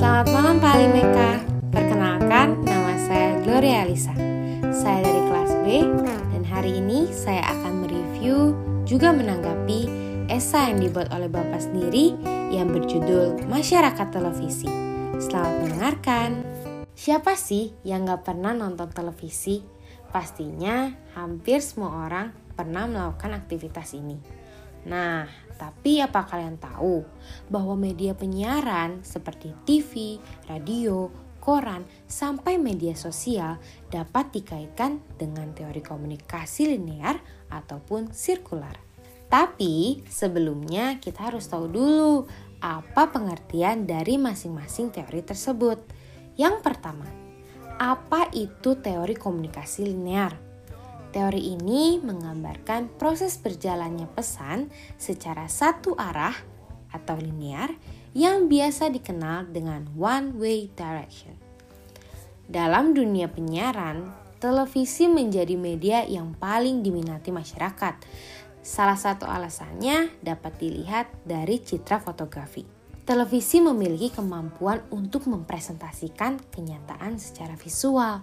Selamat malam Pak Alimeka. Perkenalkan, nama saya Gloria Alisa. Saya dari kelas B dan hari ini saya akan mereview juga menanggapi esai yang dibuat oleh Bapak sendiri yang berjudul Masyarakat Televisi. Selamat mendengarkan. Siapa sih yang gak pernah nonton televisi? Pastinya hampir semua orang pernah melakukan aktivitas ini. Nah, tapi apa kalian tahu bahwa media penyiaran seperti TV, radio, koran, sampai media sosial dapat dikaitkan dengan teori komunikasi linear ataupun sirkular. Tapi sebelumnya kita harus tahu dulu apa pengertian dari masing-masing teori tersebut. Yang pertama, apa itu teori komunikasi linear? Teori ini menggambarkan proses berjalannya pesan secara satu arah atau linear yang biasa dikenal dengan one way direction. Dalam dunia penyiaran, televisi menjadi media yang paling diminati masyarakat. Salah satu alasannya dapat dilihat dari citra fotografi. Televisi memiliki kemampuan untuk mempresentasikan kenyataan secara visual,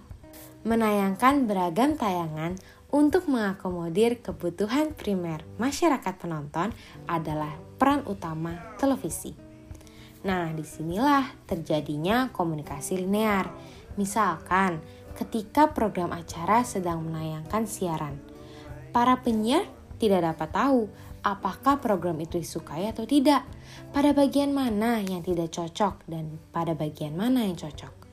menayangkan beragam tayangan untuk mengakomodir kebutuhan primer masyarakat penonton adalah peran utama televisi. Nah, di sinilah terjadinya komunikasi linear. Misalkan, ketika program acara sedang menayangkan siaran, para penyiar tidak dapat tahu apakah program itu disukai atau tidak, pada bagian mana yang tidak cocok, dan pada bagian mana yang cocok.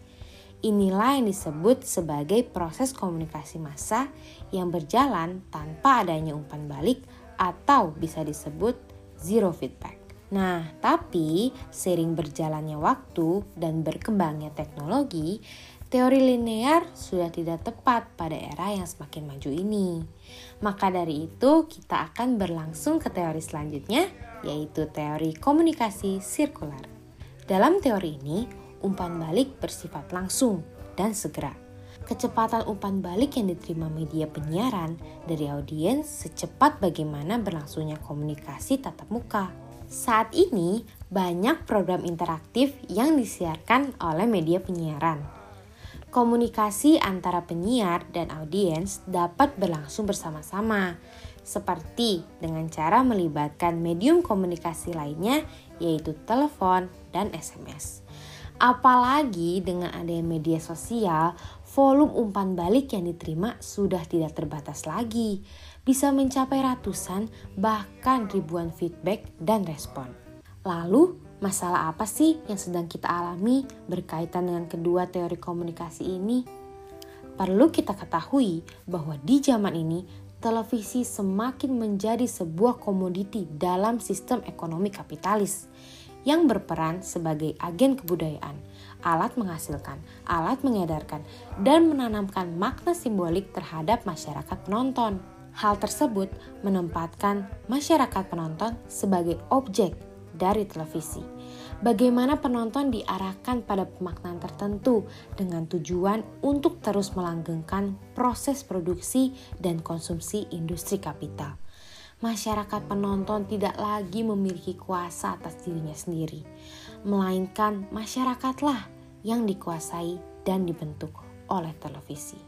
Inilah yang disebut sebagai proses komunikasi massa yang berjalan tanpa adanya umpan balik atau bisa disebut zero feedback. Nah, tapi sering berjalannya waktu dan berkembangnya teknologi, teori linear sudah tidak tepat pada era yang semakin maju ini. Maka dari itu, kita akan berlangsung ke teori selanjutnya, yaitu teori komunikasi sirkular. Dalam teori ini, umpan balik bersifat langsung dan segera. Kecepatan umpan balik yang diterima media penyiaran dari audiens secepat bagaimana berlangsungnya komunikasi tatap muka. Saat ini, banyak program interaktif yang disiarkan oleh media penyiaran. Komunikasi antara penyiar dan audiens dapat berlangsung bersama-sama, seperti dengan cara melibatkan medium komunikasi lainnya, yaitu telepon dan SMS. Apalagi dengan adanya media sosial, volume umpan balik yang diterima sudah tidak terbatas lagi. Bisa mencapai ratusan bahkan ribuan feedback dan respon. Lalu, masalah apa sih yang sedang kita alami berkaitan dengan kedua teori komunikasi ini? Perlu kita ketahui bahwa di zaman ini televisi semakin menjadi sebuah komoditi dalam sistem ekonomi kapitalis yang berperan sebagai agen kebudayaan, alat menghasilkan, alat mengedarkan, dan menanamkan makna simbolik terhadap masyarakat penonton. Hal tersebut menempatkan masyarakat penonton sebagai objek dari televisi. Bagaimana penonton diarahkan pada pemaknaan tertentu dengan tujuan untuk terus melanggengkan proses produksi dan konsumsi industri kapital masyarakat penonton tidak lagi memiliki kuasa atas dirinya sendiri, melainkan masyarakatlah yang dikuasai dan dibentuk oleh televisi.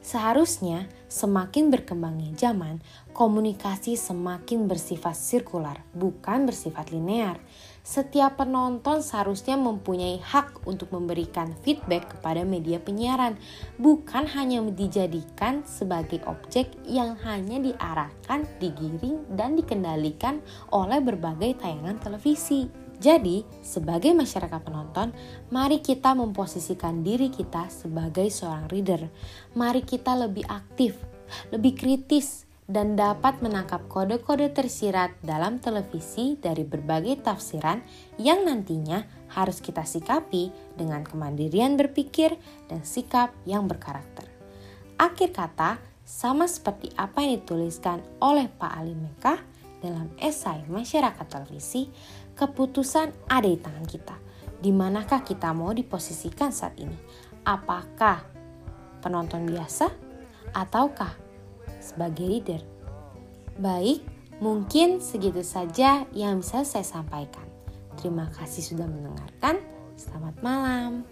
Seharusnya semakin berkembangnya zaman, komunikasi semakin bersifat sirkular, bukan bersifat linear setiap penonton seharusnya mempunyai hak untuk memberikan feedback kepada media penyiaran, bukan hanya dijadikan sebagai objek yang hanya diarahkan, digiring, dan dikendalikan oleh berbagai tayangan televisi. Jadi, sebagai masyarakat penonton, mari kita memposisikan diri kita sebagai seorang reader. Mari kita lebih aktif, lebih kritis, dan dapat menangkap kode-kode tersirat dalam televisi dari berbagai tafsiran yang nantinya harus kita sikapi dengan kemandirian berpikir dan sikap yang berkarakter. Akhir kata, sama seperti apa yang dituliskan oleh Pak Ali Mekah dalam esai Masyarakat Televisi, keputusan ada di tangan kita. Di manakah kita mau diposisikan saat ini? Apakah penonton biasa ataukah sebagai leader. Baik, mungkin segitu saja yang bisa saya sampaikan. Terima kasih sudah mendengarkan. Selamat malam.